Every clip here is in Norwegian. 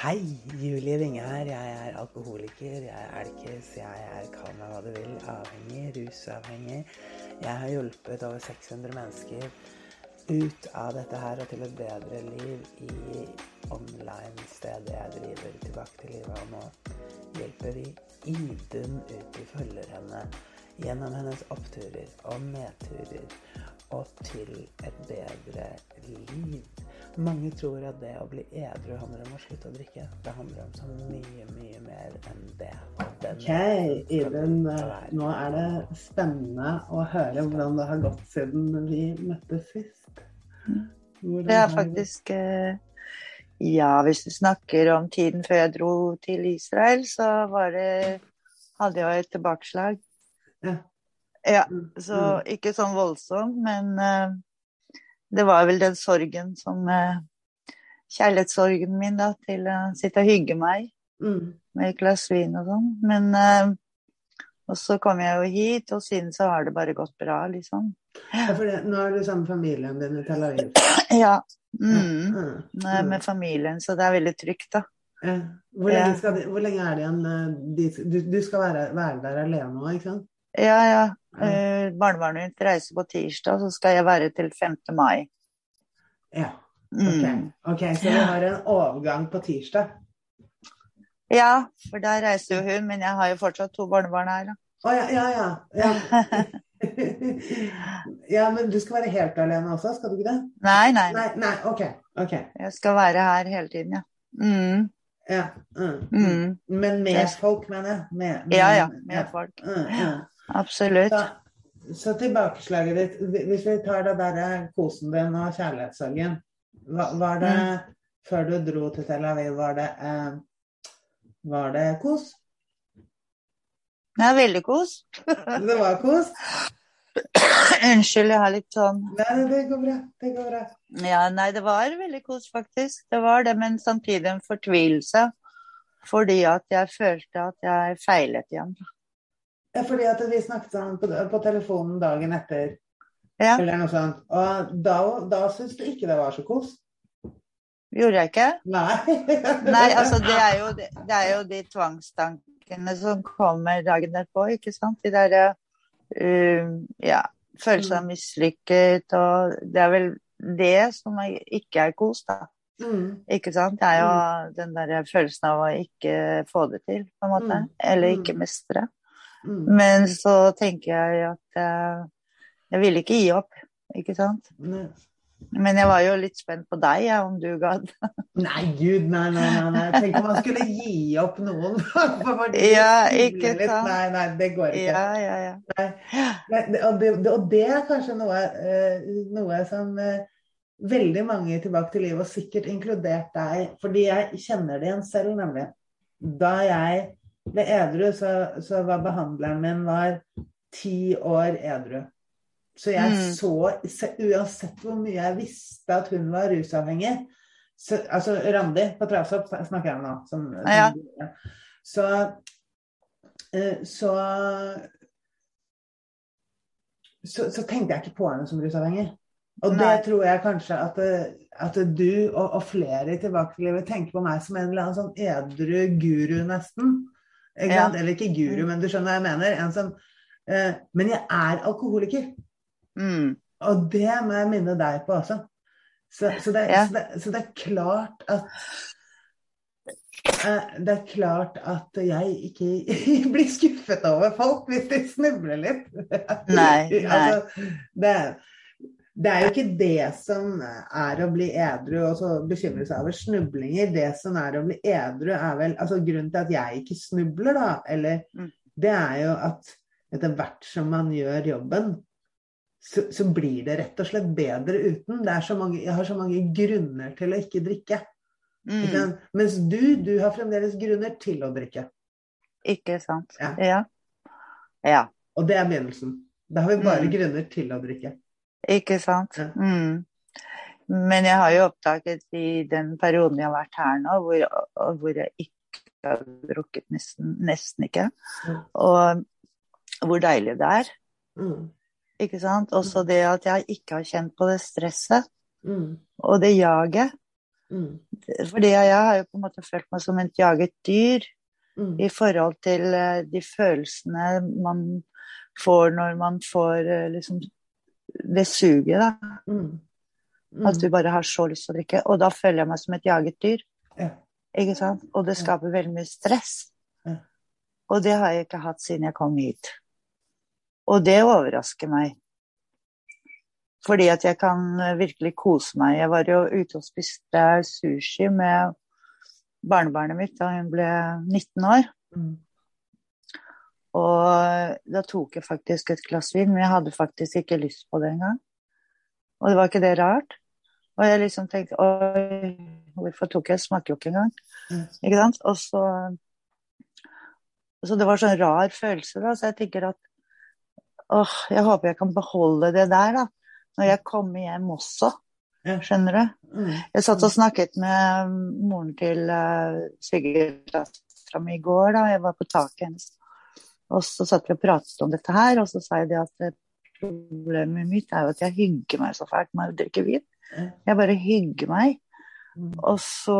Hei, Julie Winge her. Jeg er alkoholiker, jeg er elkis, jeg er kall meg hva du vil, avhengig, rusavhengig. Jeg har hjulpet over 600 mennesker ut av dette her og til et bedre liv i online-stedet jeg driver tilbake til livet. Og nå hjelper vi Idun ut i følgerne gjennom hennes oppturer og nedturer og til et bedre liv. Mange tror at det å bli edru handler om å slutte å drikke. Det handler om så mye, mye mer enn det. Den Ok, Idun. Nå er det spennende å høre hvordan det har gått siden vi møttes sist. Hvordan Det er faktisk eh, Ja, hvis du snakker om tiden før jeg dro til Israel, så var det Hadde jeg et tilbakeslag. Ja. Ja, Mm, så mm. ikke sånn voldsomt, men eh, det var vel den sorgen som eh, Kjærlighetssorgen min, da, til å sitte og hygge meg Mm. med et glass vin og sånn. Men eh, Og så kom jeg jo hit, og siden så har det bare gått bra, liksom. Ja, for det, nå er du sammen med familien din i Tel Aviv. Ja. Mm. Mm. Er Med familien, så det er veldig trygt, da. Ja. Hvor, lenge skal de, hvor lenge er det igjen? eh, de- Du, du skal være, være der alene nå, ikke sant? Ja, ja. Barnebarnet mitt reiser på tirsdag, så skal jeg være til 5. mai. Ja. Ok. Mm. ok, så vi har en overgang på tirsdag. Ja, for der reiser jo hun, men jeg har jo fortsatt to barnebarn her. Å oh, ja, ja, ja. Ja. ja, men du skal være helt alene også, skal du ikke det? Nei, nei, Nei, nei, Okay. ok. jeg skal være her hele tiden, ja. Mm. Ja. Mm. Mm. Men med folk, mener jeg. Med, med, Ja, ja, med folk. Mm, mm. Absolutt. Så, så tilbakeslaget ditt, hvis vi tar det der kosen din og kjærlighetssorgen, var, det Mm. før du dro til Tel Aviv, var det, eh, var det kos? Det er veldig kos. Det var kos? Unnskyld, jeg har litt sånn Nei, det går bra. Det går bra. Ja, nei, det var veldig kos, faktisk. Det var det, men samtidig en fortvilelse. Fordi at jeg følte at jeg feilet igjen. Ja, fordi at vi snakket sammen på, på telefonen dagen etter, Ja, eller noe sånt. Og da, da syntes du ikke det var så kos? gjorde jeg ikke? Nei. Nei, altså det er jo, det, er jo de tvangstankene som kommer dagen derpå, ikke sant? De derre uh, ja, følelsen av mislykket og Det er vel det som ikke er kos, da. Mm. Ikke sant? Det er jo den der følelsen av å ikke få det til, på en måte. Mm. Eller Mm. ikke mestre. Mm. Men så tenker jeg at eh, jeg ville ikke gi opp, ikke sant? Nei. Men jeg var jo litt spent på deg, ja, om du gadd. Nei, gud, nei, nei, nei. Tenk om man skulle gi opp noen. Ja, ikke sant. Nei, nei, det går ikke. Ja, ja, ja. Nei, og, det, det- og det er kanskje noe, eh, noe som eh, veldig mange tilbake til livet, og sikkert inkludert deg, fordi jeg kjenner det igjen selv, nemlig. Da jeg ble edru, så, så var behandleren min var ti år edru. Så jeg Mm. så, så, uansett hvor mye jeg visste at hun var rusavhengig så, Altså Randi på Trasopp snakker jeg om nå. Som, ja, Ja. Så, eh, så så, så tenkte jeg ikke på henne som rusavhengig. Og det tror jeg kanskje at, eh, at du og, og flere i tilbakelivet tenker på meg som en eller annen sånn edru guru, nesten. Ikke Ja. sant? Eller ikke guru, men du skjønner hva jeg mener. En som, uh, men jeg er alkoholiker. Mm. Og det må jeg minne deg på også. Så, så, det, Ja. så, det, så det er klart at uh, Det er klart at jeg ikke blir skuffet over folk hvis de snubler litt. Nei, nei. altså, det, det er jo ikke det som er å bli edru og så bekymre seg over snublinger. Det som er å bli edru, er vel altså Grunnen til at jeg ikke snubler, da, eller Mm. det er jo at etter hvert som man gjør jobben, så, så blir det rett og slett bedre uten. Det er så mange, jeg har så mange grunner til å ikke drikke. Mm. Ikke Mens du, du har fremdeles grunner til å drikke. Ikke sant. Ja. Ja. ja. Og det er begynnelsen. Da har vi bare Mm. grunner til å drikke. Ikke sant. Mm. Men jeg har jo oppdaget i den perioden jeg har vært her nå, hvor, hvor jeg ikke har drukket nesten, nesten ikke, Mm. og hvor deilig det er. Mm. Ikke sant? Også det at jeg ikke har kjent på det stresset Mm. og det jaget. Mm. fordi jeg har jo på en måte følt meg som et jaget dyr Mm. i forhold til eh, de følelsene man får når man får eh, liksom det suget, da. Mm. Mm. At du bare har så lyst til å drikke. Og da føler jeg meg som et jaget dyr. Ja. Ikke sant? Og det skaper veldig mye stress. Ja. Og det har jeg ikke hatt siden jeg kom hit. Og det overrasker meg. Fordi at jeg kan eh, virkelig kose meg. Jeg var jo ute og spiste sushi med barnebarnet mitt da hun ble 19 år. Mm. Og da tok jeg faktisk et glass vin, men jeg hadde faktisk ikke lyst på det engang. Og det var ikke det rart? Og jeg liksom tenkte oi, hvorfor tok jeg? Smaker jo ikke engang. Mm. Ikke sant? Og så Så det var sånn rar følelse, da. Så jeg tenker at åh, jeg håper jeg kan beholde det der, da. Når jeg kommer hjem også. Ja. Skjønner du? Mm. Jeg satt og snakket med moren til uh, svigerdattera mi i går. da, Jeg var på taket hennes. Og så satt vi og pratet om dette her, og så sa jeg det at eh, problemet mitt er jo at jeg hygger meg så fælt med å drikke vin. Jeg bare hygger meg. Mm. Og så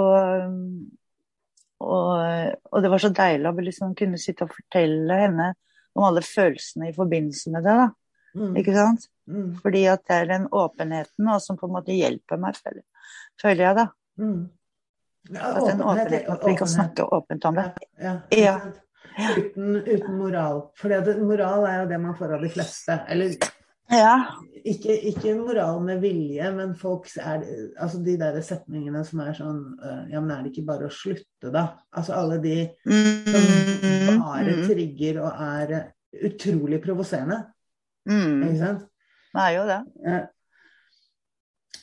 um, og, og det var så deilig å liksom kunne sitte og fortelle henne om alle følelsene i forbindelse med det. da, Mm. ikke sant? Mm. Fordi at det er den åpenheten og som på en måte hjelper meg, føler, føler jeg, da. Mm. Ja, At den åpenhet- åpenheten, at vi kan snakke åpent om det. Ja, Ja. Uten, uten moral. For moral er jo det man får av de fleste. Eller Ja. ikke, ikke moral med vilje, men folk er Altså de der setningene som er sånn øh, Ja, men er det ikke bare å slutte, da? Altså alle de som Mm, bare mm, trigger og er utrolig provoserende. mm. Ikke sant? Det er jo det. Ja.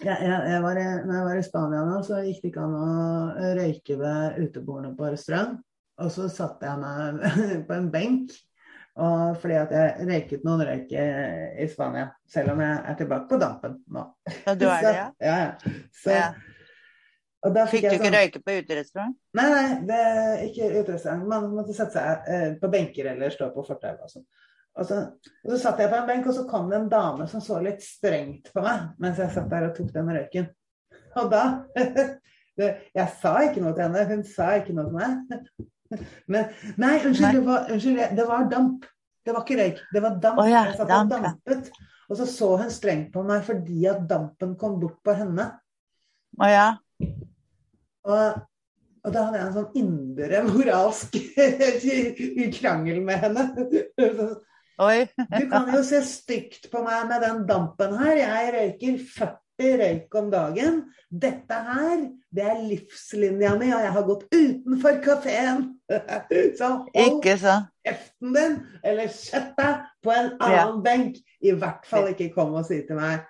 jeg, jeg, jeg var, i- når jeg var i Spania nå, så gikk det ikke an å røyke ved utebordene på restaurant. Og så satte jeg meg på en benk. Og fordi at jeg røyket noen røyk i, Spania. Selv om jeg er tilbake på dampen nå. Ja, du er det, ja? Så, ja, ja. Så, ja. Og da Fikk du jeg ikke sånn- røyke på uterestaurant? Nei, nei, det ikke uterestaurant. Man måtte sette seg eh, på benker eller stå på fortauet og sånn. Og så, og så satt jeg på en benk, og så kom det en dame som så litt strengt på meg mens jeg satt der og tok den røyken. Og da Jeg sa ikke noe til henne, hun sa ikke noe til meg. Men nei, unnskyld, Nei. Det, var, unnskyld det var damp. Det var ikke røyk, det var damp. Oh, ja, jeg satt damp, og dampet. Og så så hun strengt på meg fordi at dampen kom bort på henne. Å ja. Og, og da hadde jeg en sånn indre moralsk krangel med henne. Oi. Du kan jo se stygt på meg med den dampen her. Jeg røyker 40 røyk om dagen. Dette her, det er livslinja mi, og jeg har gått utenfor kafeen. Så hold kjeften din, eller sett deg på en annen Ja. benk. I hvert fall ikke kom og si til meg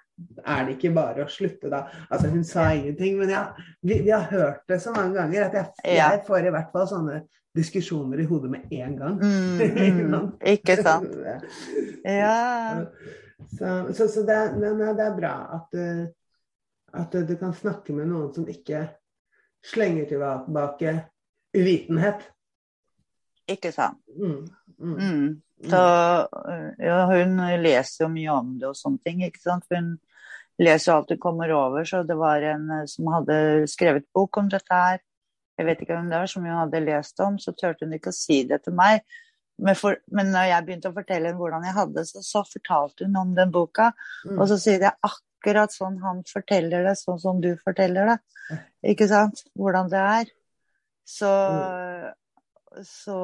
er det ikke bare å slutte, da? Altså, hun sa ingenting, men ja, vi, vi har hørt det så mange ganger at jeg, jeg får i hvert fall sånne diskusjoner i hodet med en gang. Mm, mm. Ikke sant? Ja. Så, så, så det, men det er bra at, du- at du kan snakke med noen som ikke slenger tilbake uvitenhet. Ikke sant. Mm, mm, Mm. Så øh, ja, hun leser jo mye om det og sånne ting, ikke sant. Hun leser jo alt hun kommer over, så det var en øh, som hadde skrevet bok om dette her. Jeg vet ikke hvem det var, som hun hadde lest om, så turte hun ikke å si det til meg. Men, for, men når jeg begynte å fortelle henne hvordan jeg hadde det, så, så fortalte hun om den boka. mm. Og så sier jeg akkurat sånn han forteller det, sånn som du forteller det. Ikke sant? Hvordan det er. Så, så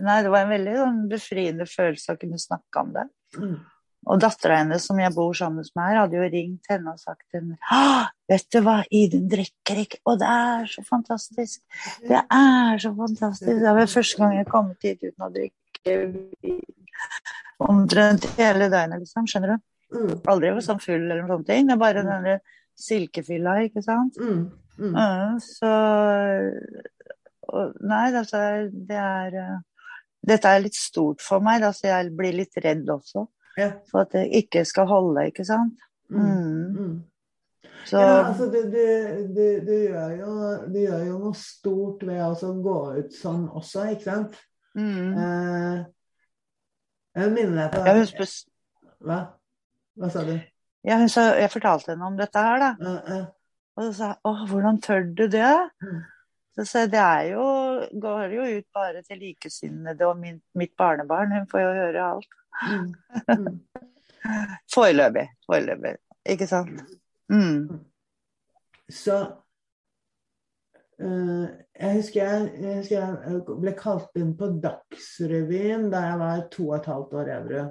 Nei, det var en veldig sånn, befriende følelse å kunne snakke om det. Mm. Og dattera hennes, som jeg bor sammen med her, hadde jo ringt henne og sagt til henne Vet du hva, Idun drikker ikke, og det er så fantastisk. Det er så fantastisk. Det er vel første gang jeg har kommet hit uten å drikke vin. omtrent hele døgnet, liksom. Skjønner du? Mm. Aldri vært sånn full eller noen sånne ting. Det er bare denne silkefylla, ikke sant. Mm. Mm. Så og, Nei, altså, det er eh, Dette er litt stort for meg, da, så jeg blir litt redd også. Ja. For at det ikke skal holde, ikke sant. Mm. Mm. Mm. Så Ja, altså du, du, du, du, gjør jo, du gjør jo noe stort ved å gå ut sånn også, ikke sant? mm. Eh, jeg minner deg på det. Husker... Hva? Hva sa du? ja, hun sa, Jeg fortalte henne om dette her, da. Uh, uh. Og så sa jeg å, hvordan tør du det? Mm. Så sa jeg det er jo, går jo ut bare til likesinnede og min, mitt barnebarn. Hun får jo høre alt. Mm. Mm. Foreløpig. Foreløpig. Ikke sant? Mm. Så uh, jeg, husker jeg, jeg husker jeg ble kalt inn på Dagsrevyen da jeg var to og et halvt år edru.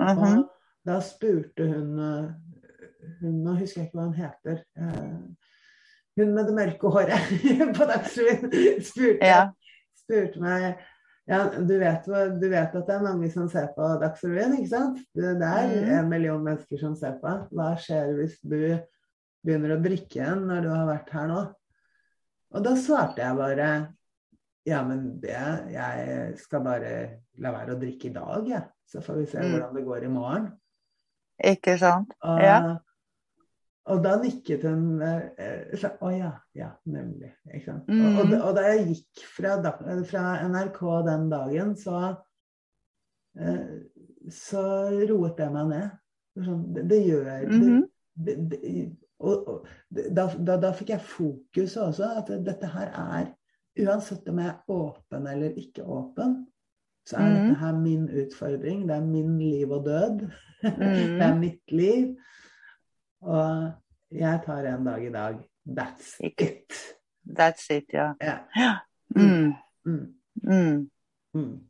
Mhm. Og da spurte hun, eh, hun Nå husker jeg ikke hva hun heter. Uh, Hun med det mørke håret på Dagsrevyen spurte, Ja. spurte meg ja, du vet, du vet at det er mange som ser på Dagsrevyen, ikke sant? Det er Mhm. en million mennesker som ser på. Hva skjer hvis du begynner å drikke igjen når du har vært her nå? Og da svarte jeg bare ja, men det Jeg skal bare la være å drikke i dag, jeg. Så får vi se Mm. hvordan det går i morgen. Ikke sant? Og, Ja. Og da nikket hun eh, Å ja, ja, nemlig. Mm. Og, og, da- og da jeg gikk fra, fra NRK den dagen, så eh, så roet det meg ned. Sånn, det, det gjør Mhm. det, det, det, og, og, da, da, da fikk jeg fokus også. At dette her er Uansett om jeg er åpen eller ikke åpen, så er Mhm. dette her min utfordring. Det er min liv og død. Det er mitt liv. Og jeg tar en dag i dag. That's it. That's it, ja. Ja. Mm. Mm. Mm. Mm.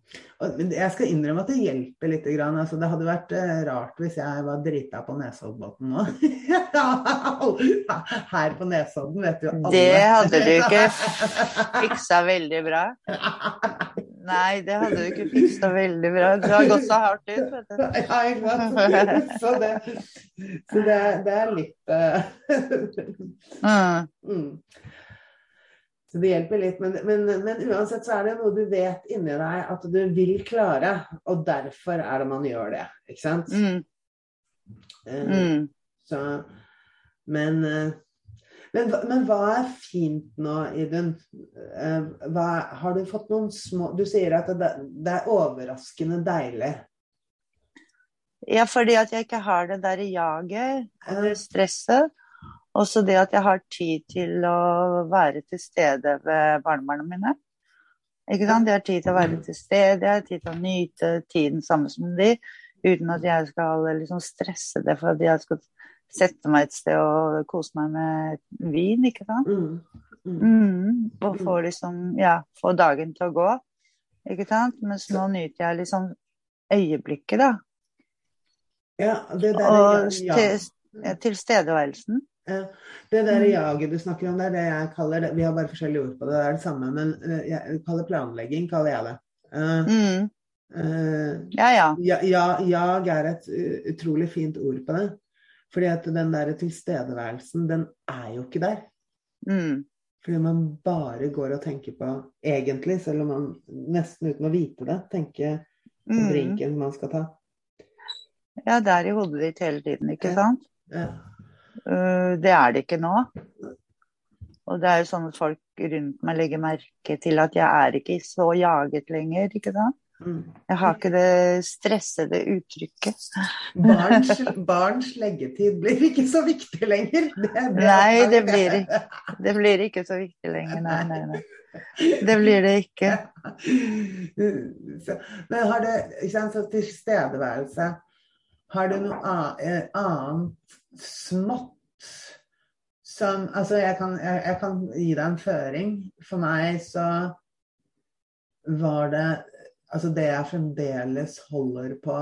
Og, jeg skal innrømme at det hjelper litt. Grann. Altså, det hadde vært eh, rart hvis jeg var drita på Nesoddbotn nå. Her på Nesodden vet jo alle. Det hadde du ikke fiksa veldig bra. Nei, det hadde du ikke fiksa veldig bra. Du har gått så hardt ut, vet du. Ja, ikke sant? Så det, så det, det er litt uh... Mm. Så det hjelper litt. Men, men, men uansett så er det noe du vet inni deg at du vil klare, og derfor er det man gjør det. Ikke sant? Mm. Uh, Mm. Så, men, eh, men, men hva er fint nå, Idun? Eh, har du fått noen små Du sier at det, det er overraskende deilig. Ja, fordi at jeg ikke har det der jaget det stresset. Også det at jeg har tid til å være til stede ved barnebarna mine. Ikke sant? Jeg har tid til å være til stede, jeg har tid til å nyte tiden sammen som de, uten at jeg skal liksom stresse det for at jeg skal sette meg et sted og kose meg med vin, ikke sant? Mm. Mm. Mm, og få liksom, ja, få dagen til å gå, ikke sant? Mens nå nyter jeg liksom øyeblikket, da. Ja, det der Og ja, til, tilstedeværelsen. ja. Det der Mm. jaget du snakker om, det er det jeg kaller det. Vi har bare forskjellige ord på det, det er det samme, men eh, jeg kaller planlegging, kaller jeg det. Uh, Mm, uh, ja, ja. ja, ja, jag er et utrolig fint ord på det. Fordi at den der tilstedeværelsen, den er jo ikke der. Mm, Fordi man bare går og tenker på, egentlig, selv om man nesten uten å vite det, tenker på mm. drinken man skal ta. Ja, det er i hodet ditt hele tiden, ikke Ja. sant? Ja. Uh, det er det ikke nå. Og det er jo sånn at folk rundt meg legger merke til at jeg er ikke så jaget lenger, ikke sant? Jeg har ikke det stressede uttrykket. Barns, barns leggetid blir ikke så viktig lenger. Det, Nei, det blir. Det blir ikke så viktig lenger, nei, nei, nei. Det blir det ikke. Men har det sant, så tilstedeværelse Har du noe eh, annet smått som Altså, jeg kan, jeg, jeg kan gi deg en føring. For meg så var det Altså, det jeg fremdeles holder på,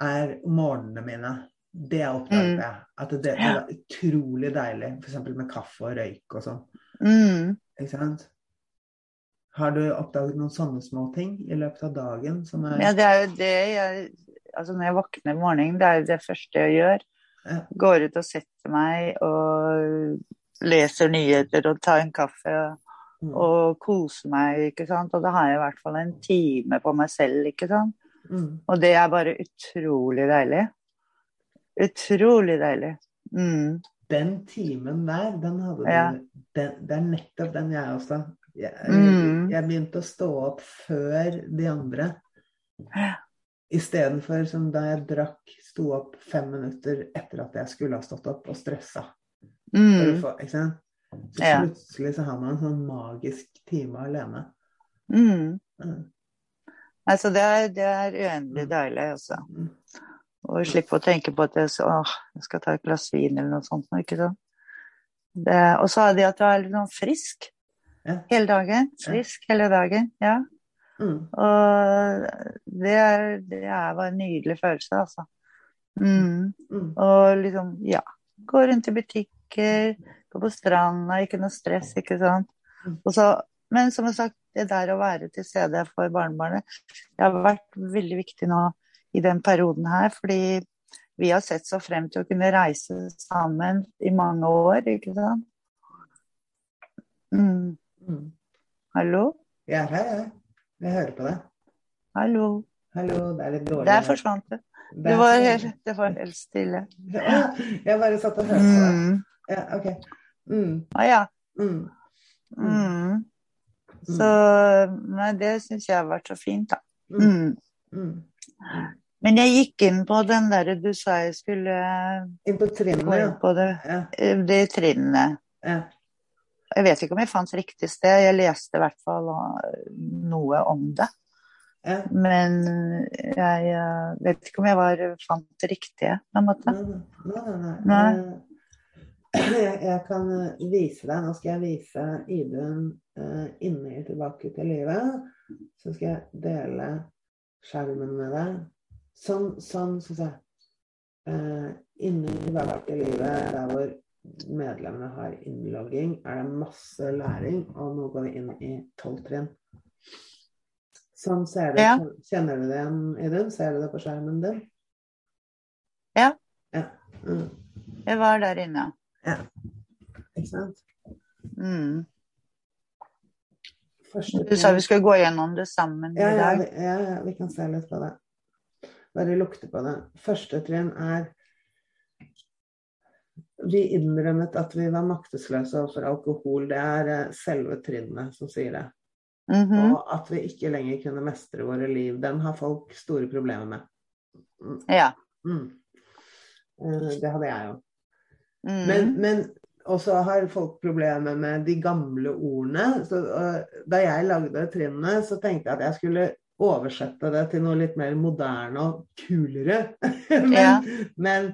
er morgenene mine. Det oppdaget Mm. jeg. At det, var utrolig deilig. F.eks. med kaffe og røyk og sånn. Mm. Ikke sant? Har du oppdaget noen sånne små ting i løpet av dagen som er Ja, det er jo det jeg Altså, når jeg våkner om morgenen, det er jo det første jeg gjør. Ja. Går ut og setter meg og leser nyheter og tar en kaffe. Mm. Og kose meg, ikke sant. Og da har jeg i hvert fall en time på meg selv, ikke sant. Mm. Og det er bare utrolig deilig. Utrolig deilig. Mm. Den timen der, den hadde du Ja. den, Det er nettopp den jeg også. Jeg, Mm. jeg begynte å stå opp før de andre. Istedenfor som da jeg drakk, sto opp fem minutter etter at jeg skulle ha stått opp og stressa. For å Mm. få, ikke sant? Så plutselig så har man en sånn magisk time alene. Mm. Mm. Altså, det er, det er uendelig deilig, altså. Mm. Og slippe å tenke på at jeg, så, åh, jeg skal ta et glass vin eller noe sånt. Ikke sant? Det, og så er det at du er litt sånn frisk Ja. hele dagen. Frisk hele dagen, ja. Mm. Og det er, det er bare en nydelig følelse, altså. Mm. Mm. Og liksom, ja. Gå rundt i butikker, gå på stranda, ikke noe stress, ikke sant. Mm. Så, men som sagt, det der å være til stede for barnebarnet, det har vært veldig viktig nå i den perioden her, fordi vi har sett så frem til å kunne reise sammen i mange år, ikke sant. Mm. Mm. Hallo? Jeg er her, jeg. Jeg hører på deg. Hallo? Hallo, det er litt dårlig. Der forsvant. Det Det var helt, det var helt stille. Ja, Jeg bare satt og hørte på deg. Mm. Ja, ok. Mm. Ah, ja. Mm. Mm. Så Nei, det syns jeg har vært så fint, da. Mm. Mm. Mm. Men jeg gikk inn på den derre du sa jeg skulle Inn på trinnene, inn ja. på det, ja. de trinnene. ja. Jeg vet ikke om jeg fant riktig sted, jeg leste i hvert fall uh, noe om det. ja. Men jeg uh, vet ikke om jeg var, fant det riktige, på en måte. Nei, nei, nei. Nei. Eh, Jeg, jeg kan eh, vise deg Nå skal jeg vise Idun uh, inni Tilbake til livet. Så skal jeg dele skjermen med deg. Sånn, sånn skal vi se. Eh, inne i Tilbake til livet, der hvor medlemmene har innlogging, er det masse læring. Og nå går vi inn i tolv trinn. Sånn ser det Ja. Kjenner du det igjen, Idun? Ser du det på skjermen din? Ja. Ja. Mm. Jeg var der inne. Ikke sant? Mm. Du sa vi skulle gå gjennom det sammen ja, i dag. vi, ja, ja, vi kan se litt på det. Bare lukte på det. Første trinn er Vi innrømmet at vi var maktesløse overfor alkohol. Det er eh, selve trinnet som sier det. Mhm. Og at vi ikke lenger kunne mestre våre liv. Den har folk store problemer med. Ja. Mm. Eh, Det hadde jeg jo. Mm. Men, men også har folk problemer med de gamle ordene. Så, uh, da jeg lagde trinnene, så tenkte jeg at jeg skulle oversette det til noe litt mer moderne og kulere. men, Ja. men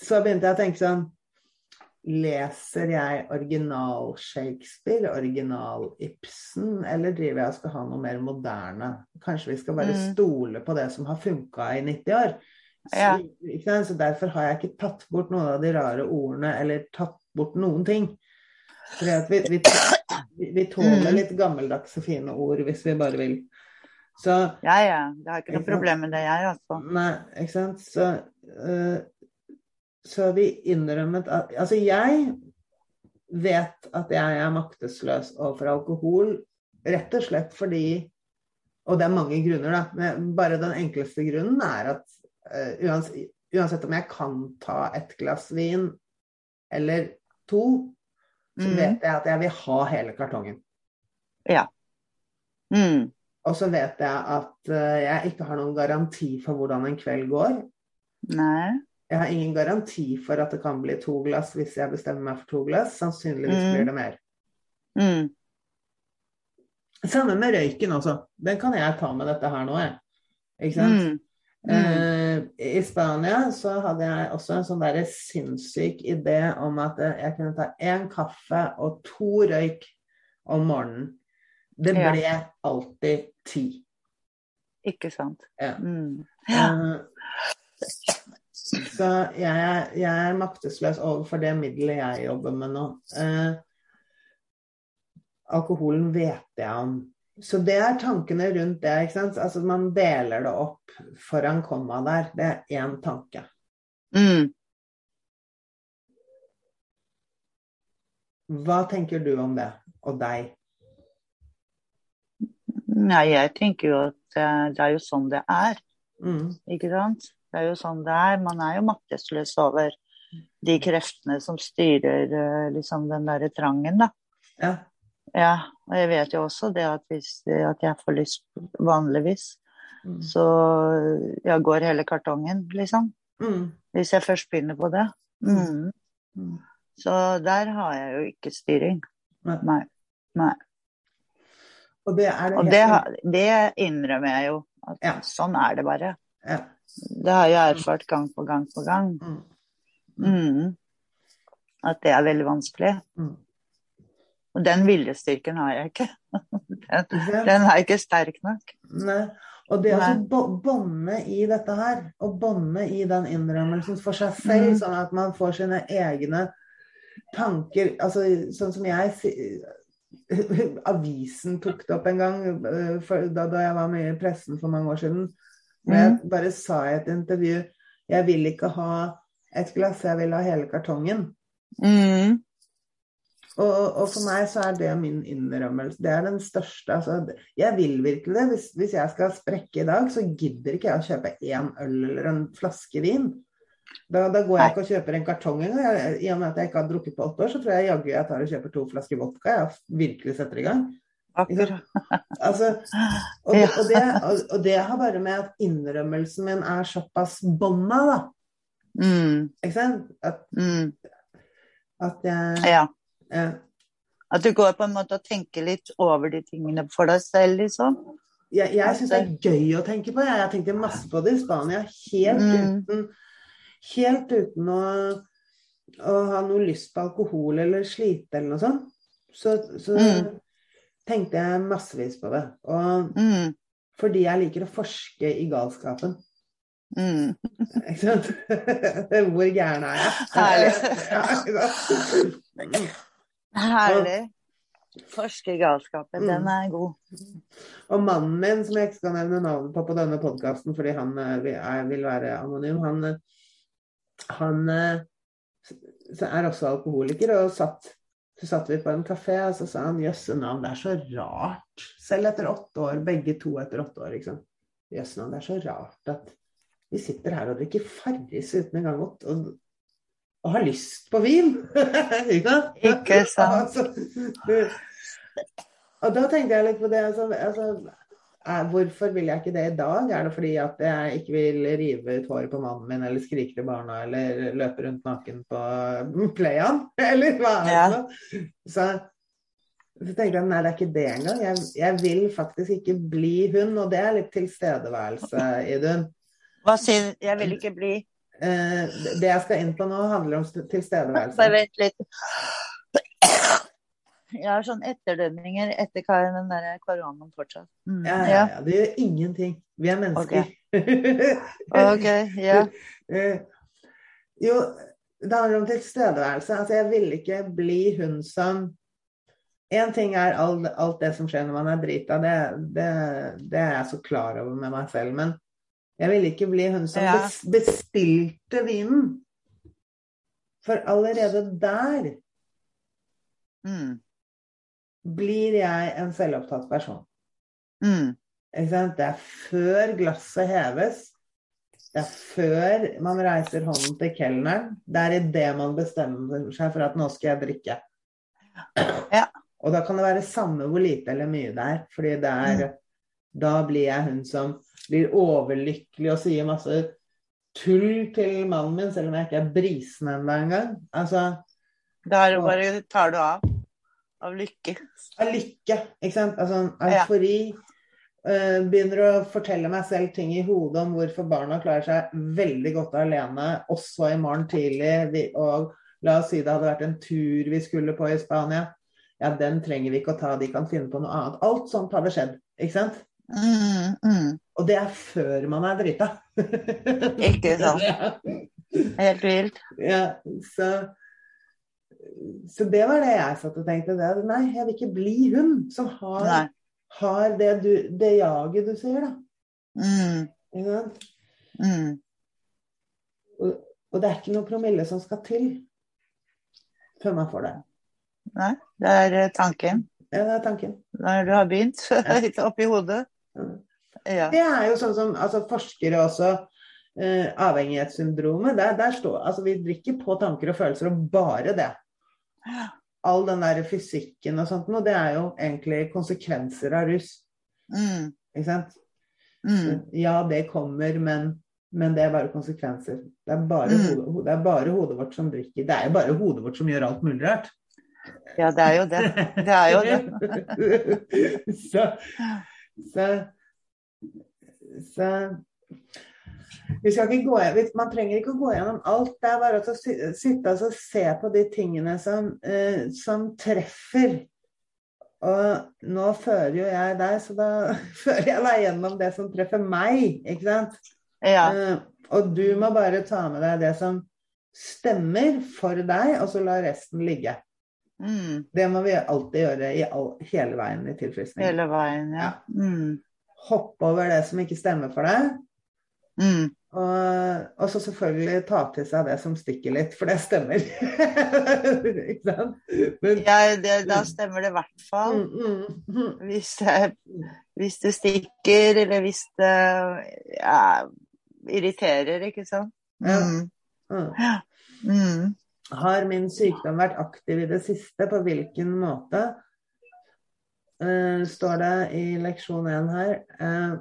så begynte jeg å tenke sånn Leser jeg original Shakespeare, original Ibsen, eller driver jeg og skal ha noe mer moderne? Kanskje vi skal bare Mm. stole på det som har funka i 90 år? Så, Ja. sant? så derfor har jeg ikke tatt bort noen av de rare ordene, eller tatt bort noen ting. Fordi vi, vi, vi, tåler Mm. litt gammeldagse, fine ord hvis vi bare vil. Så ja, ja. Jeg har ikke noe problem med det, jeg, altså. Nei, ikke sant. Så, uh, så vi innrømmet at Altså, jeg vet at jeg er maktesløs overfor alkohol, rett og slett fordi Og det er mange grunner, da. Men bare den enkleste grunnen er at uansett, uansett om jeg kan ta et glass vin eller to, så Mm. vet jeg at jeg vil ha hele kartongen. Mm. Og så vet jeg at eh, jeg ikke har noen garanti for hvordan en kveld går. Nei. Jeg har ingen garanti for at det kan bli to glass hvis jeg bestemmer meg for to glass. Sannsynligvis Mm. blir det mer. Mm. Samme med røyken også. Den kan jeg ta med dette her nå, jeg. Ikke sant? Mm. I Spania så hadde jeg også en sånn der sinnssyk idé om at eh, jeg kunne ta én kaffe og to røyk om morgenen. Det Ja. ble alltid ti. Ikke sant. Ja. Mm. Eh, Så jeg, jeg er maktesløs overfor det middelet jeg jobber med nå. Eh, alkoholen vet jeg om. Så det er tankene rundt det. ikke sant? Altså Man deler det opp foran komma der. Det er én tanke. Mm. Hva tenker du om det, og deg? Nei, jeg tenker jo at eh, det er jo sånn det er, Mm, ikke sant? Det er jo sånn det er. Man er jo maktesløs over de kreftene som styrer eh, liksom den derre trangen, da. ja. Ja, og jeg vet jo også det at hvis at jeg får lyst vanligvis, Mm, så jeg går hele kartongen, liksom. mm, Hvis jeg først begynner på det. Mm. mm. Så der har jeg jo ikke styring. Nei. Nei. Og det det Og det, det innrømmer jeg jo. At Ja. Sånn er det bare. ja. Det har jeg erfart gang på gang på gang. Mm. Mm. At det er veldig vanskelig. Mm. Og den viljestyrken har jeg ikke. Den, den er ikke sterk nok. Nei. Og det å bånde i dette her, og bånde i den innrømmelsen for seg selv, Mm. sånn at man får sine egne tanker Altså sånn som jeg Avisen tok det opp en gang eh, for, da, da jeg var med i pressen for mange år siden. Men jeg bare sa i et intervju Jeg vil ikke ha et glass, jeg vil ha hele kartongen. Mm. Og, og for meg så er det min innrømmelse. Det er den største altså, Jeg vil virkelig det. Hvis, hvis jeg skal sprekke i dag, så gidder ikke jeg å kjøpe én øl eller en flaske vin. Da, da går jeg ikke og kjøper en kartong engang. I og med at jeg ikke har drukket på åtte år, så tror jeg jaggu jeg tar og kjøper to flasker vodka. Jeg virkelig setter i gang. Altså, og, det, og, det, og, det har bare med at innrømmelsen min er såpass bånda, da. Mm. Ikke sant? At, Mm. at jeg Ja. At du går på en måte og tenker litt over de tingene for deg selv, liksom. Jeg, jeg syns det er gøy å tenke på. Jeg, jeg tenkte masse på det i Spania. Helt Mm. uten, helt uten å, å ha noe lyst på alkohol eller slite eller noe sånt. Så, så Mm. tenkte jeg massevis på det. Og Mm. fordi jeg liker å forske i galskapen. Mm. Ikke sant? Hvor gæren er jeg? Herlig. Ja? Herlig. Forskergalskapen, Mm. den er god. Og mannen min, som jeg ikke skal nevne navnet på på denne podkasten fordi han eh, vil- være anonym, han, eh, han eh, er også alkoholiker. Og satt, så satt vi på en kafé, og så sa han jøsse navn, det er så rart. Selv etter åtte år, begge to etter åtte år, liksom. Jøsse navn, det er så rart at vi sitter her og drikker Farris uten engang å og, har lyst på vin. ikke? Ikke sant. Altså, og da tenkte jeg litt på det. Altså, altså, er, hvorfor vil jeg ikke det i dag? Er det fordi at jeg ikke vil rive ut håret på mannen min, eller skrike til barna, eller løpe rundt naken på playan? Eller hva er det Ja. Så, så tenkte jeg nei, det er ikke det engang. Jeg, jeg vil faktisk ikke bli hun, og det er litt tilstedeværelse, Idun. Hva sier Jeg vil ikke bli det jeg skal inn på nå, handler om tilstedeværelse. Bare vent litt. Jeg har sånn etterdønninger etter den der koronaen fortsatt. Mm. Ja, ja, ja. Det gjør ingenting. Vi er mennesker. Ok, ja. Eh, jo, det handler om tilstedeværelse. Altså, jeg ville ikke bli hun som Én ting er alt, alt det som skjer når man er drita, det, det, det er jeg så klar over med meg selv. Men jeg ville ikke bli hun som Ja. bestilte vinen. For allerede der Mm. blir jeg en selvopptatt person. Mm. Det er før glasset heves. Det er før man reiser hånden til kelneren. Det er idet man bestemmer seg for at nå skal jeg drikke. Ja. Og da kan det være samme hvor lite eller mye det er. fordi det er Da blir jeg hun som blir overlykkelig og sier masse tull til mannen min, selv om jeg ikke er brisen ennå engang. Altså er det bare tar du av. Av lykke. av lykke, ikke sant? Altså eufori. eh, begynner å fortelle meg selv ting i hodet om hvorfor barna klarer seg veldig godt alene, også i morgen tidlig. Vi, og la oss si det hadde vært en tur vi skulle på i Spania. Ja, den trenger vi ikke å ta, de kan finne på noe annet. Alt sånt hadde skjedd, ikke sant? Mm, mm. Og det er før man er drita. Ikke sant. Ja. Helt vilt. Ja, så, så det var det jeg satt og tenkte. Det, nei, jeg vil ikke bli hun som har, har det, du, det jaget du sier, da. Mm, Ikke sant? mm. Og, og det er ikke noe promille som skal til før man får det. Nei, det er eh, tanken. Ja, det er tanken. Når du har begynt litt oppi hodet. Mm. Ja. Det er jo sånn som altså, forskere også Uh, Avhengighetssyndromet. Der, der står Altså, vi drikker på tanker og følelser, og bare det. All den der fysikken og sånt og det er jo egentlig konsekvenser av rus. Mm, Ikke sant? mm. Ja, det kommer, men Men det er bare konsekvenser. Det er bare, Mm. hodet, det er bare hodet vårt som drikker. Det er jo bare hodet vårt som gjør alt mulig rart. Ja, det er jo det. Det er jo det. så, så, så vi skal ikke gå, Man trenger ikke å gå gjennom alt. Det er bare å sitte og se på de tingene som, eh, som treffer. Og nå fører jo jeg deg, så da fører jeg deg gjennom det som treffer meg. ikke sant? Ja. Eh, og du må bare ta med deg det som stemmer for deg, og så la resten ligge. Mm. Det må vi alltid gjøre i all, hele veien i tilfriskning. Hele veien, ja. Mm. Hoppe over det som ikke stemmer for deg, Mm. og, og så selvfølgelig ta til seg det som stikker litt, for det stemmer. ikke sant? Men, Ja, det, da stemmer det i hvert fall. mm, mm, mm. Hvis det, hvis det stikker, eller hvis det ja, irriterer, ikke sant. Ja. Mm. Mm. Har min sykdom vært aktiv i det siste? På hvilken måte? Eh, står det i leksjon 1 her. Uh,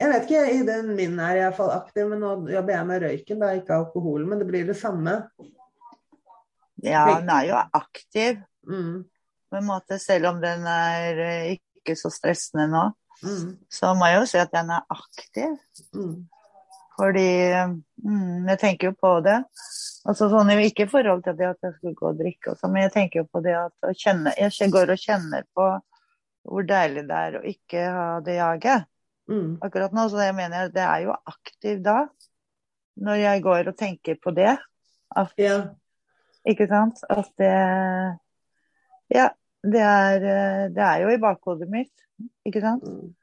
jeg vet ikke, i den min er jeg iallfall aktiv, men nå jobber jeg med røyken, da, ikke alkohol. Men det blir det samme. Ja, den er jo aktiv, Mm, på en måte, selv om den er eh, ikke så stressende nå. mm, Så må jeg jo si at den er aktiv. mm, Fordi mm, jeg tenker jo på det. Altså sånn, Ikke i forhold til det at jeg skulle gå og drikke, og sånn, men jeg tenker jo på det at kjenne, jeg går og kjenner på hvor deilig det er å ikke ha det jaget. mm, Akkurat nå, så jeg mener det er jo aktiv da. Når jeg går og tenker på det. At, ja. ikke sant? At det Ja, det er, det er jo i bakhodet mitt. Ikke sant? mm.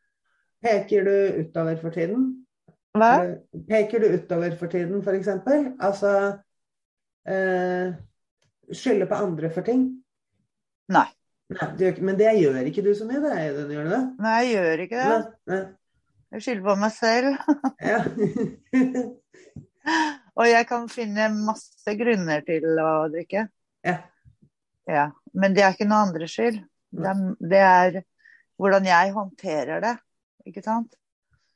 Peker du utover for tiden? Hva? Eh, Peker du utover for tiden, f.eks.? Altså eh, skylde på andre for ting? Nei. Nei gjør men det gjør ikke du så mye, det, Audun, gjør du det? Nei, jeg gjør ikke det. Nei, nei. Jeg skylder på meg selv. Ja. Og jeg kan finne masse grunner til å drikke. ja. Ja. Men det er ikke noe andres skyld. Det er, det er hvordan jeg håndterer det. Ikke sant?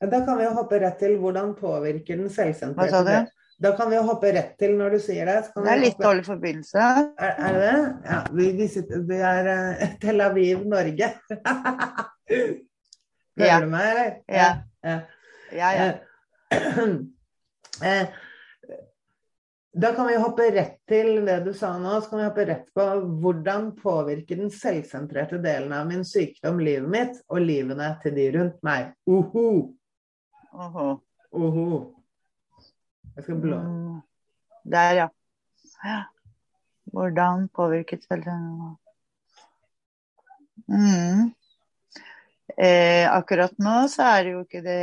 Da kan vi jo hoppe rett til hvordan påvirker den Hva sa selvsentrerte du? Da kan vi jo hoppe rett til når du sier det. så kan Det er litt dårlig forbindelse. Er, er det det? Ja, vi, vi, sitter, vi er uh, Tel Aviv, Norge. Hører Ja. du meg, eller? Ja. ja. Ja, ja. Eh, Da kan vi hoppe rett til det du sa nå. Så kan vi hoppe rett på hvordan påvirker den selvsentrerte delen av min sykdom livet mitt og livene til de rundt meg. Uhu, Oho. Oho. Jeg skal blå. Mm. Der, ja. ja. Hvordan påvirket selvtilliten mm. eh, Akkurat nå så er det jo ikke det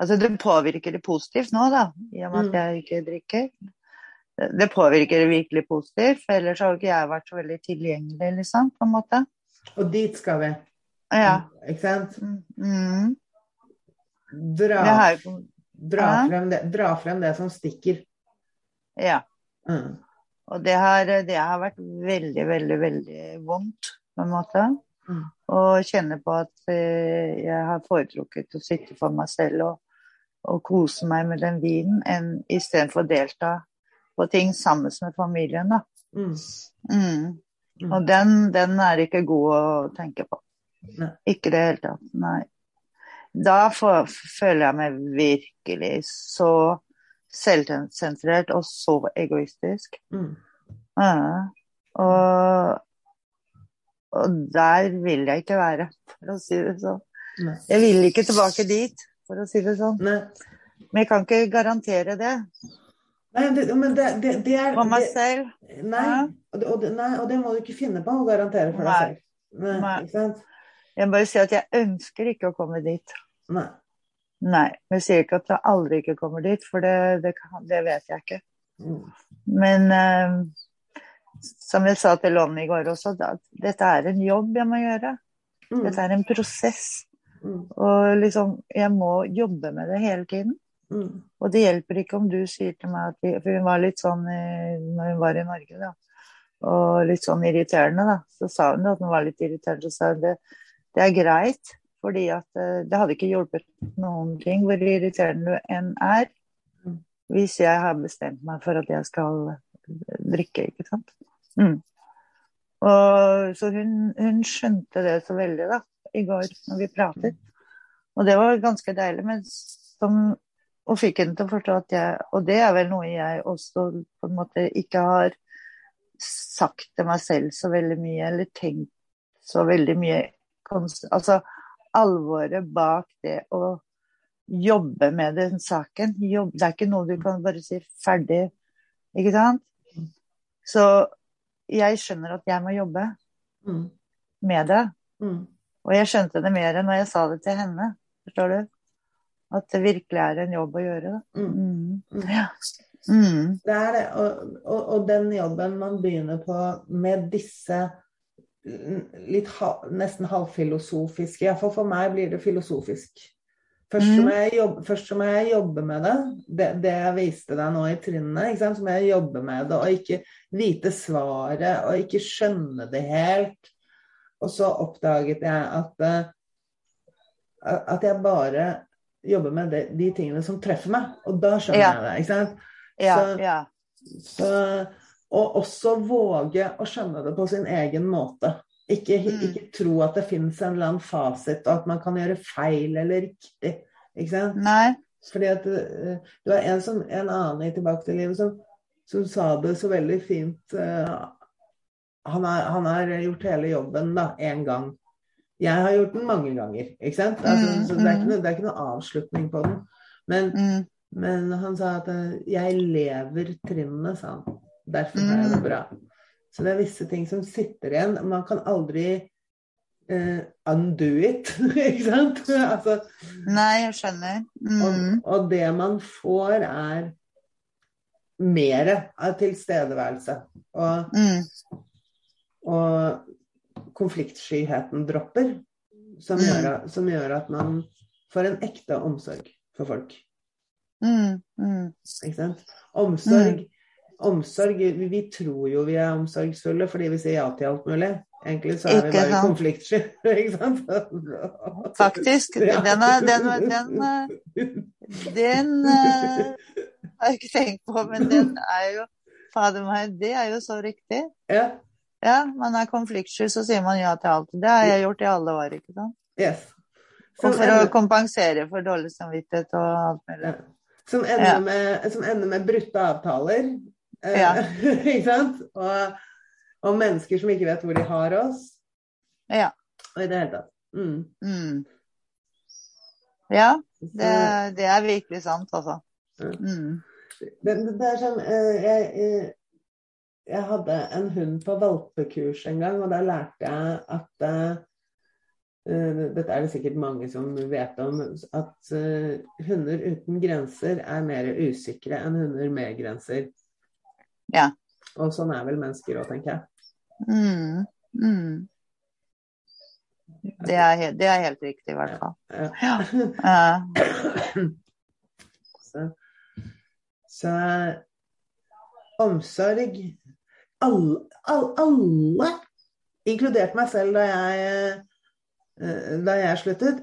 Altså det påvirker det positivt nå, da, i og med Mm. at jeg ikke drikker. Det- Det påvirker det virkelig positivt, for ellers har ikke jeg vært så veldig tilgjengelig, liksom, på en måte. Og dit skal vi. Ja. Ikke sant? Mm. Dra, Det har dra, frem det, dra frem det som stikker. Ja. Mm. Og det har, det har vært veldig, veldig, veldig vondt, på en måte. Mm. Å kjenne på at eh, jeg har foretrukket å sitte for meg selv og, og kose meg med den vinen, enn istedenfor å delta på ting sammen med familien, da. Mm. Mm. Mm. Og den, den er ikke god å tenke på. Nei. Ikke i det hele tatt. Nei. Da får, føler jeg meg virkelig så selvsentrert og så egoistisk. Mm. Ja. Og, og der vil jeg ikke være, for å si det sånn. Nei. Jeg vil ikke tilbake dit, for å si det sånn. Nei. Men jeg kan ikke garantere det Nei, det, men det, det, det er for meg selv. nei, og og nei, og det må du ikke finne på å garantere for deg selv. Nei, Nei. Ikke sant? Jeg bare sier at jeg ønsker ikke å komme dit. Nei. Nei. Men jeg sier ikke at jeg aldri ikke kommer dit, for det, det, det vet jeg ikke. Mm. Men uh, som jeg sa til Lonnie i går også, at dette er en jobb jeg må gjøre. Mm. Dette er en prosess. Mm. Og liksom, jeg må jobbe med det hele tiden. Mm. Og det hjelper ikke om du sier til meg at vi, For hun var litt sånn når hun var i Norge, da. Og litt sånn irriterende, da. Så sa hun at hun var litt irriterende. Så sa hun det, det er greit, fordi at eh, det hadde ikke hjulpet noen ting hvor irriterende du enn er, Mm. hvis jeg har bestemt meg for at jeg skal drikke, ikke sant. Mm. Og, så hun, hun skjønte det så veldig da, i går når vi pratet. Og det var ganske deilig, men som, og fikk henne til å forstå at jeg Og det er vel noe jeg også på en måte ikke har sagt til meg selv så veldig mye, eller tenkt så veldig mye Altså alvoret bak det å jobbe med den saken. Jobb, det er ikke noe du kan bare si ferdig, ikke sant? Så jeg skjønner at jeg må jobbe Mm. med det. Mm. Og jeg skjønte det mer når jeg sa det til henne. Forstår du? At det virkelig er en jobb å gjøre. Mm. Mm. Mm. Ja. Mm. Det er det. Og, og, og den jobben man begynner på med disse litt nesten halvfilosofisk. Iallfall for meg blir det filosofisk. Først så, Mm. må jeg jobbe, først så må jeg jobbe med det. det. Det jeg viste deg nå i trinnene. Så må jeg jobbe med det og ikke vite svaret og ikke skjønne det helt. Og så oppdaget jeg at, eh, at jeg bare jobber med det, de tingene som treffer meg. Og da skjønner Ja. jeg det. ikke sant? Ja, Så- ja. Så, og også våge å skjønne det på sin egen måte. Ikke, Mm. ikke tro at det finnes en eller annen fasit, og at man kan gjøre feil eller riktig. Ikke sant? Nei. Fordi at eh, det var en, som, en annen i Tilbake til livet som, som sa det så veldig fint. eh, han, har, han har gjort hele jobben da, én gang. Jeg har gjort den mange ganger. ikke sant? Altså, Mm, så det er, ikke mm. noe, det er ikke noe avslutning på den. Men Mm. men han sa at eh, 'jeg lever trinnene', sa han. Derfor er det Mm. bra. Så det er visse ting som sitter igjen. Man kan aldri uh, undo it, ikke sant? altså, Nei, jeg skjønner. Mm. og, og det man får, er mer av tilstedeværelse. Og, Mm. og konfliktskyheten dropper, som, Mm. gjør, som gjør at man får en ekte omsorg for folk. Mm. Mm. Ikke sant? Omsorg, omsorg vi, tror jo vi er omsorgsfulle fordi vi sier ja til alt mulig. Egentlig så er vi bare sant? konfliktsky. Ikke sant? Faktisk. Den, er, den, den, eh, den eh, har jeg ikke tenkt på, men den er jo Fader meg, det er jo så riktig. Ja. Ja, man er konfliktsky, så sier man ja til alt. Det har jeg gjort i alle år, ikke sant. Yes. Og Som for å kompensere for dårlig samvittighet og alt mulig. ja. som ender, Ja. med, som ender med brutte avtaler. Eh, Ja. ikke sant? Og, og mennesker som ikke vet hvor de har oss. Ja. Og i det hele tatt. Mm. Mm. Ja, det, det er virkelig sant, altså. Mm. Det, det er sånn jeg, jeg, eh, jeg hadde en hund på valpekurs en gang, og da lærte jeg at eh, eh, Dette er det sikkert mange som vet om, at uh, hunder uten grenser er mer usikre enn hunder med grenser. Ja. Og sånn er vel mennesker òg, tenker jeg. Mm. Mm. Det, er, he- det er helt riktig, i hvert fall. Ja. Ja. Ja. Så, så omsorg alle, alle, alle, inkludert meg selv da jeg, eh, da jeg sluttet,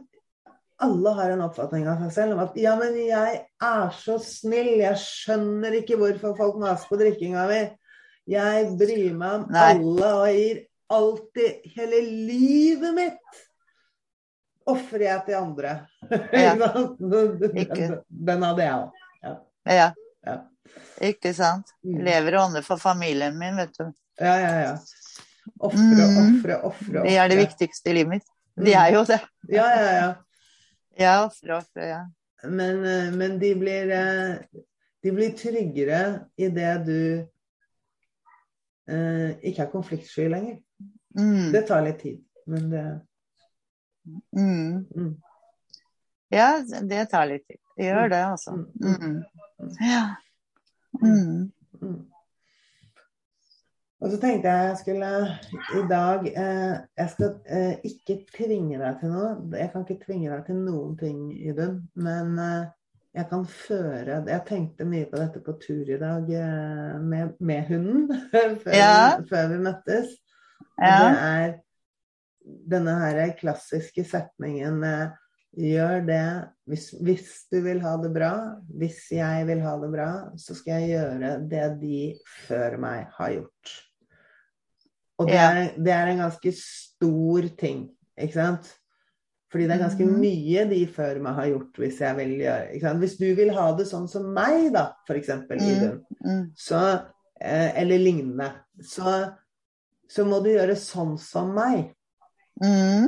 alle har en oppfatning av seg selv om at ja, men jeg er så snill, jeg skjønner ikke hvorfor folk maser på drikkinga mi. Jeg bryr meg om Nei. alle og gir alltid hele livet mitt ofrer jeg til andre. Ja. Den, den, hadde jeg òg. ja. Ja. Ikke sant. Mm. Lever og ånder for familien min, vet du. Ja, ja, ja. Ofre, Mm. ofre, ofre. Det er det viktigste i livet mitt. De er jo det. Ja, ja, ja. Jeg ofrer, ofrer, ja. Men, eh, men de blir eh, De blir tryggere i det du eh, ikke er konfliktsky lenger. Mm. Det tar litt tid, men det Mm. mm. Ja, det tar litt tid. Det gjør det, altså. Mm. Mm. Ja. Mm. Og så tenkte jeg jeg skulle i dag eh, Jeg skal eh, ikke tvinge deg til noe. Jeg kan ikke tvinge deg til noen ting, Idun. Men eh, jeg kan føre Jeg tenkte mye på dette på tur i dag eh, med, med hunden før, Ja. før vi møttes. Ja. Det er denne her klassiske setningen eh, Gjør det hvis, hvis, du vil ha det bra, hvis jeg vil ha det bra, så skal jeg gjøre det de før meg har gjort. Og det er, det er en ganske stor ting, ikke sant? Fordi det er ganske Mhm. mye de før meg har gjort, hvis jeg vil gjøre? Hvis du vil ha det sånn som meg, da, eksempel, Mm. Idun, Mm. så, eh, eller lignende, så, så må du gjøre sånn som meg. Mm.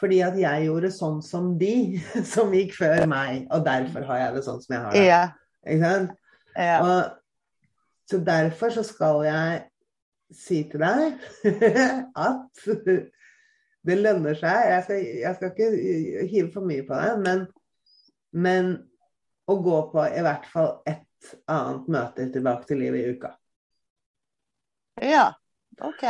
Fordi at jeg gjorde sånn som de som gikk før meg, og derfor har jeg det sånn som jeg har det. Ja. Ikke sant? Ja. Og, så derfor så skal jeg si til deg at det lønner seg. Jeg skal, jeg skal ikke hive for mye på det, men, men å gå på i hvert fall ett annet møte tilbake til livet i uka. ja. OK.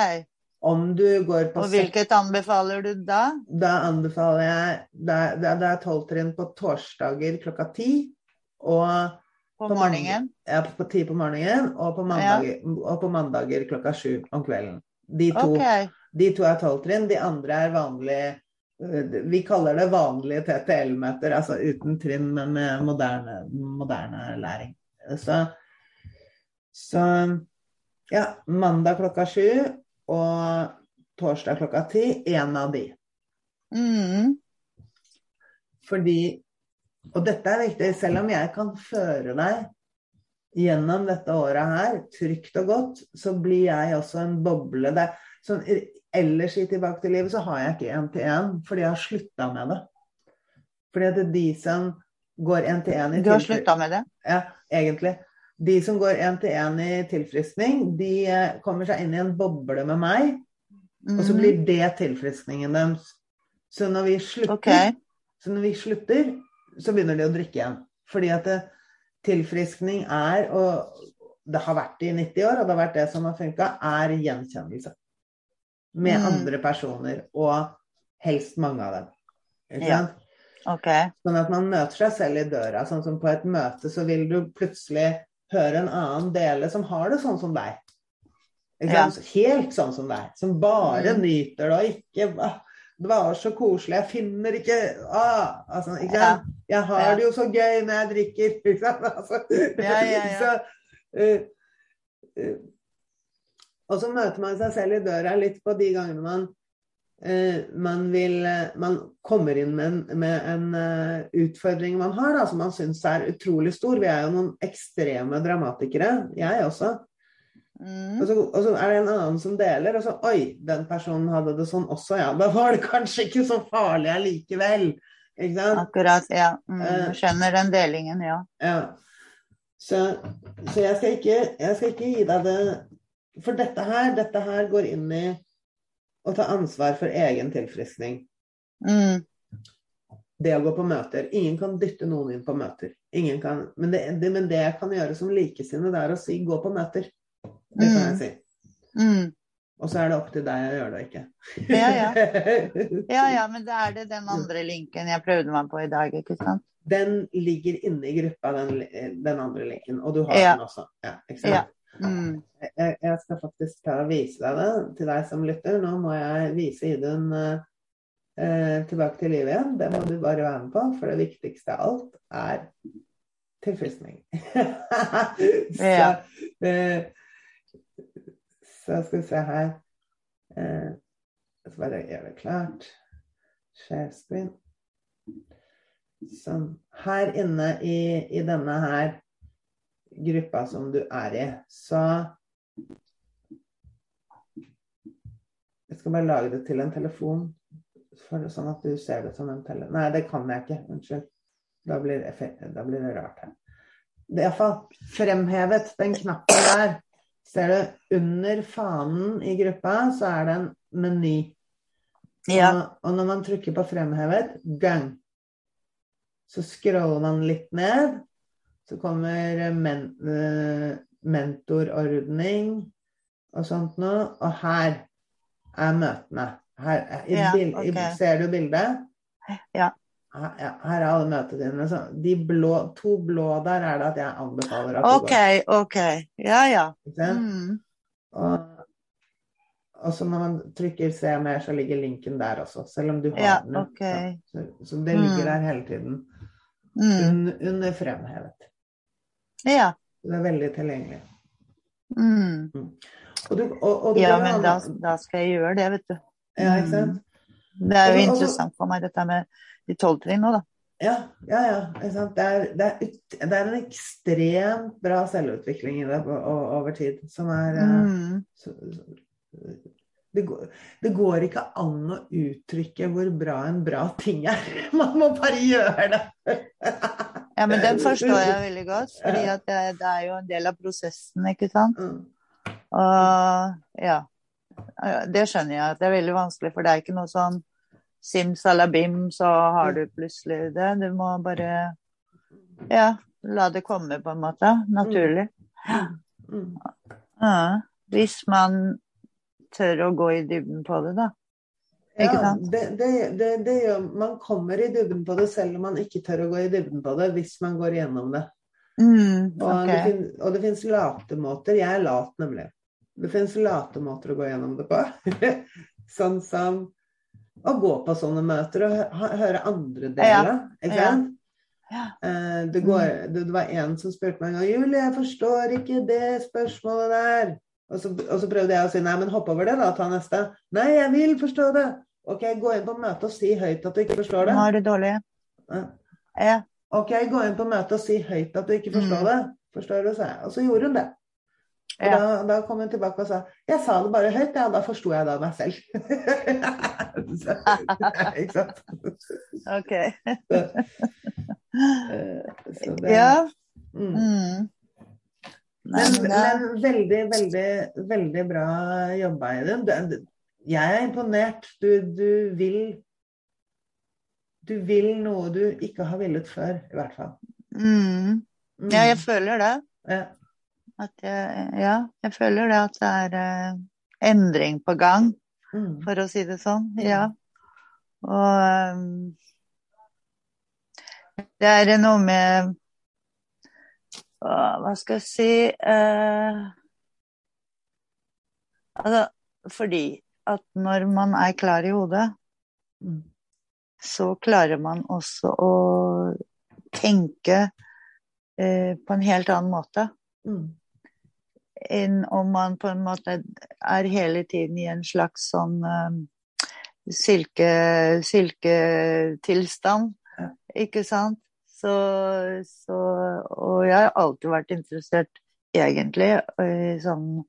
Om du går på Og hvilket anbefaler du da? Da anbefaler jeg Det er- det er tolvtrinn på torsdager klokka ti. Og På På morgenen? ja, på ti på morgenen, og på mandager, og på mandager klokka sju om kvelden. De to, okay. de to er tolvtrinn, de andre er vanlige øh, Vi kaller det vanlige TTL-møter, altså uten trinn, men med moderne, moderne læring. Så, så ja, mandag klokka sju og torsdag klokka ti, én av de. Mm. Fordi Og dette er viktig, selv om jeg kan føre deg gjennom dette året her, trygt og godt, så blir jeg også en boble der. Sånn, ellers i Tilbake til livet så har jeg ikke én-til-én, fordi jeg har slutta med det. Fordi at det er de som går én-til-én i Du har slutta med det? Ja, egentlig. De som går én-til-én i tilfriskning, de eh, kommer seg inn i en boble med meg, og så Mm. blir det tilfriskningen deres. Så når vi slutter, okay. så når vi slutter, så begynner de å drikke igjen. Fordi at det, tilfriskning er, og det har vært det i 90 år, og det har vært det som har funka, er gjenkjennelse. Med Mm. andre personer, og helst mange av dem. Ikke Ja. sant? OK. Sånn at man møter seg selv i døra. Sånn som på et møte så vil du plutselig høre en annen dele som har det sånn som deg. Ja. Helt sånn som deg. Som bare Mm. nyter det og ikke Det var så koselig, jeg finner ikke ah, altså, ikke Ja. Jeg har Ja. det jo så gøy når jeg drikker. Ikke sant? Altså, Ja, ja, ja. Så, uh, uh, og så møter man seg selv i døra litt på de gangene man uh, man vil Man kommer inn med en, med en utfordring man har, da, som man syns er utrolig stor. Vi er jo noen ekstreme dramatikere, jeg også. Mm. Og så, og så er det en annen som deler, og så Oi, den personen hadde det sånn også, ja. Da var det kanskje ikke så farlig allikevel. Ikke sant? Akkurat. Ja. Mm. Eh. Skjønner den delingen, ja. Ja. Så, så jeg, skal ikke, jeg skal ikke gi deg det For dette her, dette her går inn i å ta ansvar for egen tilfriskning. Mm. Det å gå på møter. Ingen kan dytte noen inn på møter. Ingen kan, men, det, det, men det jeg kan gjøre som likesinnet, det er å si 'gå på møter'. Det kan jeg Mm. si. Mm. Og så er det opp til deg å gjøre det, ikke? Ja, ja. Ja, ja, men da er det den andre linken jeg prøvde meg på i dag, ikke sant? Den ligger inne i gruppa, den, den andre linken. Og du har Ja. den også. Ja, ikke sant? Ja. Mm. jeg, jeg skal faktisk ta og vise deg det til deg som lytter. Nå må jeg vise Idun eh, tilbake til livet igjen. Det må du bare være med på, for det viktigste av alt er tilfriskning. så, Ja. eh, så skal vi se her eh, skal bare gjøre det klart. Share screen. Sånn. Her inne i, i denne her gruppa som du er i, så Jeg skal bare lage det til en telefon, for, sånn at du ser det som en telefon Nei, det kan jeg ikke. Unnskyld. Da blir, da blir det rart her. Det er iallfall fremhevet, den knappen der. Ser du under fanen i gruppa, så er det en meny. Ja. Og, og når man trykker på fremhevet, gang, så scroller man litt ned. Så kommer men, uh, mentorordning og sånt noe. Og her er møtene. Her, er- i Ja, okay. Ser du bildet? Ja. Her, er alle møtetidene. Så de blå, to blå der er det at jeg anbefaler at du du går. OK. Ja, ja. Mm. Og, og så når man trykker 'se mer', så ligger linken der også. Selv om du har Ja, den. Okay. Så, så det ligger Mm. der hele tiden. Mm. Un, under fremhevet. Ja. Det er veldig tilgjengelig. Mm. Og du, og, og Ja, men da, da skal jeg gjøre det, vet du. Ja, ikke sant? Det er jo interessant for meg, dette med de tolv trinn nå, da. Ja, ja, ja. Det, er, det, er ut, det er en ekstremt bra selvutvikling i det over tid, som er eh, Mm. så, så, det, går, det går ikke an å uttrykke hvor bra en bra ting er. Man må bare gjøre det. Ja, men den forstår jeg veldig godt, fordi det, det er jo en del av prosessen, ikke sant. Mm. Og ja, det skjønner jeg at det er veldig vanskelig, for det er ikke noe sånn simsalabim, så har du plutselig det. Du må bare ja, la det komme, på en måte. Naturlig. Mm. Ja, hvis man tør å gå i dybden på det, da. Ja, det, det, det, det gjør, man kommer i dybden på det selv om man ikke tør å gå i dybden på det, hvis man går igjennom det. Mm, fin, og det finnes late måter. Jeg er lat, nemlig. Det finnes late måter å gå gjennom det på. sånn som å gå på sånne møter og høre andre deler. Ikke sant? Ja. Eh, det, går, det, det var en som spurte meg en gang 'Julie, jeg forstår ikke det spørsmålet der'. Og så, og så prøvde jeg å si 'nei, men hopp over det, da. Ta neste'. 'Nei, jeg vil forstå det'. Ok, gå inn på møtet og si høyt at du ikke forstår det. Nå er du dårlig. Ja. Ja. Ok, gå inn på møtet og si høyt at du ikke forstår Mm. det. Forstår du, sa jeg. Og så gjorde hun det. Ja. da, da kom hun tilbake og sa jeg sa det bare høyt, ja, da forsto jeg det av meg selv. så, ikke sant? Ok. så, Så det, Ja. mm. Mm. Men, men veldig, veldig, veldig bra jobba, Idun. Jeg er imponert. Du, du vil Du vil noe du ikke har villet før, i hvert fall. mm. Mm. Ja, jeg føler det. Ja. At jeg, ja, jeg føler det at det er eh, endring på gang, Mm. for å si det sånn. Ja. Og um, det er noe med hva skal jeg si uh, Altså, fordi at når man er klar i hodet, Mm. så klarer man også å tenke uh, på en helt annen måte Mm. Enn om man på en måte er hele tiden i en slags sånn uh, silke, silketilstand, Ja. ikke sant? Så, så Og jeg har alltid vært interessert, egentlig, i sånn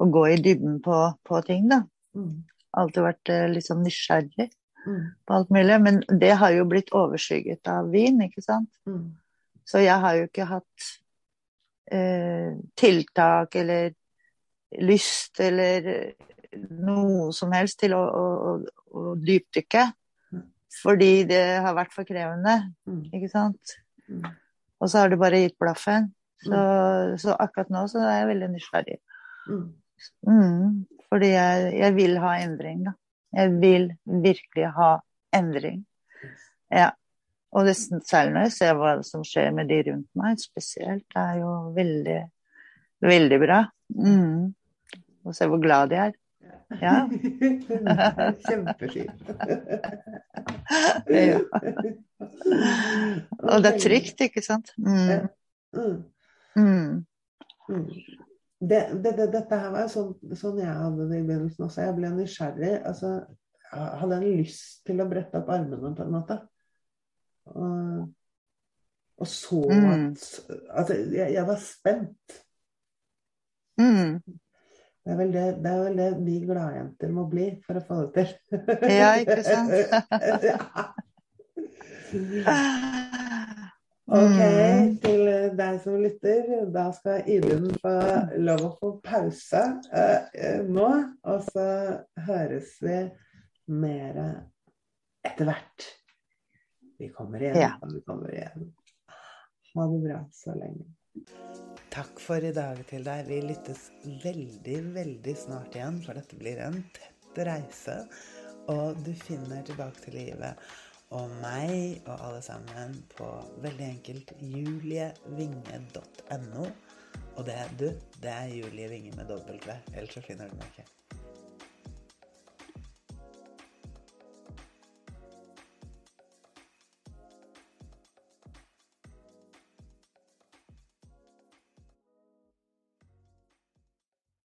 å gå i dybden på, på ting, da. Mm. Alltid vært eh, litt sånn nysgjerrig Mm. på alt mulig. Men det har jo blitt overskygget av vin, ikke sant? Mm. Så jeg har jo ikke hatt tiltak eller lyst eller noe som helst til å, å, å, dypdykke. Mm. Fordi det har vært for krevende, Mm. ikke sant. Mm. Og så har det bare gitt blaffen. Så, så akkurat nå så er jeg veldig nysgjerrig. Mm, fordi jeg, jeg vil ha endring, da. Jeg vil virkelig ha endring. Ja. Og det, særlig når jeg ser hva som skjer med de rundt meg, spesielt, det er jo veldig, veldig bra. Mm. Og se hvor glad de er. Ja. Kjempefint. Ja. Og det er trygt, ikke sant? Mm. Mm. Mm. Mm. Det, det, det, dette her var sånn, sånn jeg hadde det i begynnelsen også. Jeg ble nysgjerrig. Altså, jeg hadde en lyst til å brette opp armene på en måte. Og, og så Mm. at Altså, jeg, jeg var spent. Mm. Det er, vel det, det er vel det vi gladjenter må bli for å få det til. Ja, ikke sant? Ok, Mm. til deg som lytter, da skal Idun få lov å få pause eh, nå. Og så høres vi mer etter hvert. Vi kommer igjen, Ja. vi kommer igjen. Ha det bra så lenge. Takk for i dag til deg. Vi lyttes veldig, veldig snart igjen, for dette blir en tett reise. Og du finner tilbake til livet og meg og alle sammen på veldig enkelt julievinge.no. Og det, du, det er Julie Vinge med V, ellers så finner du meg ikke.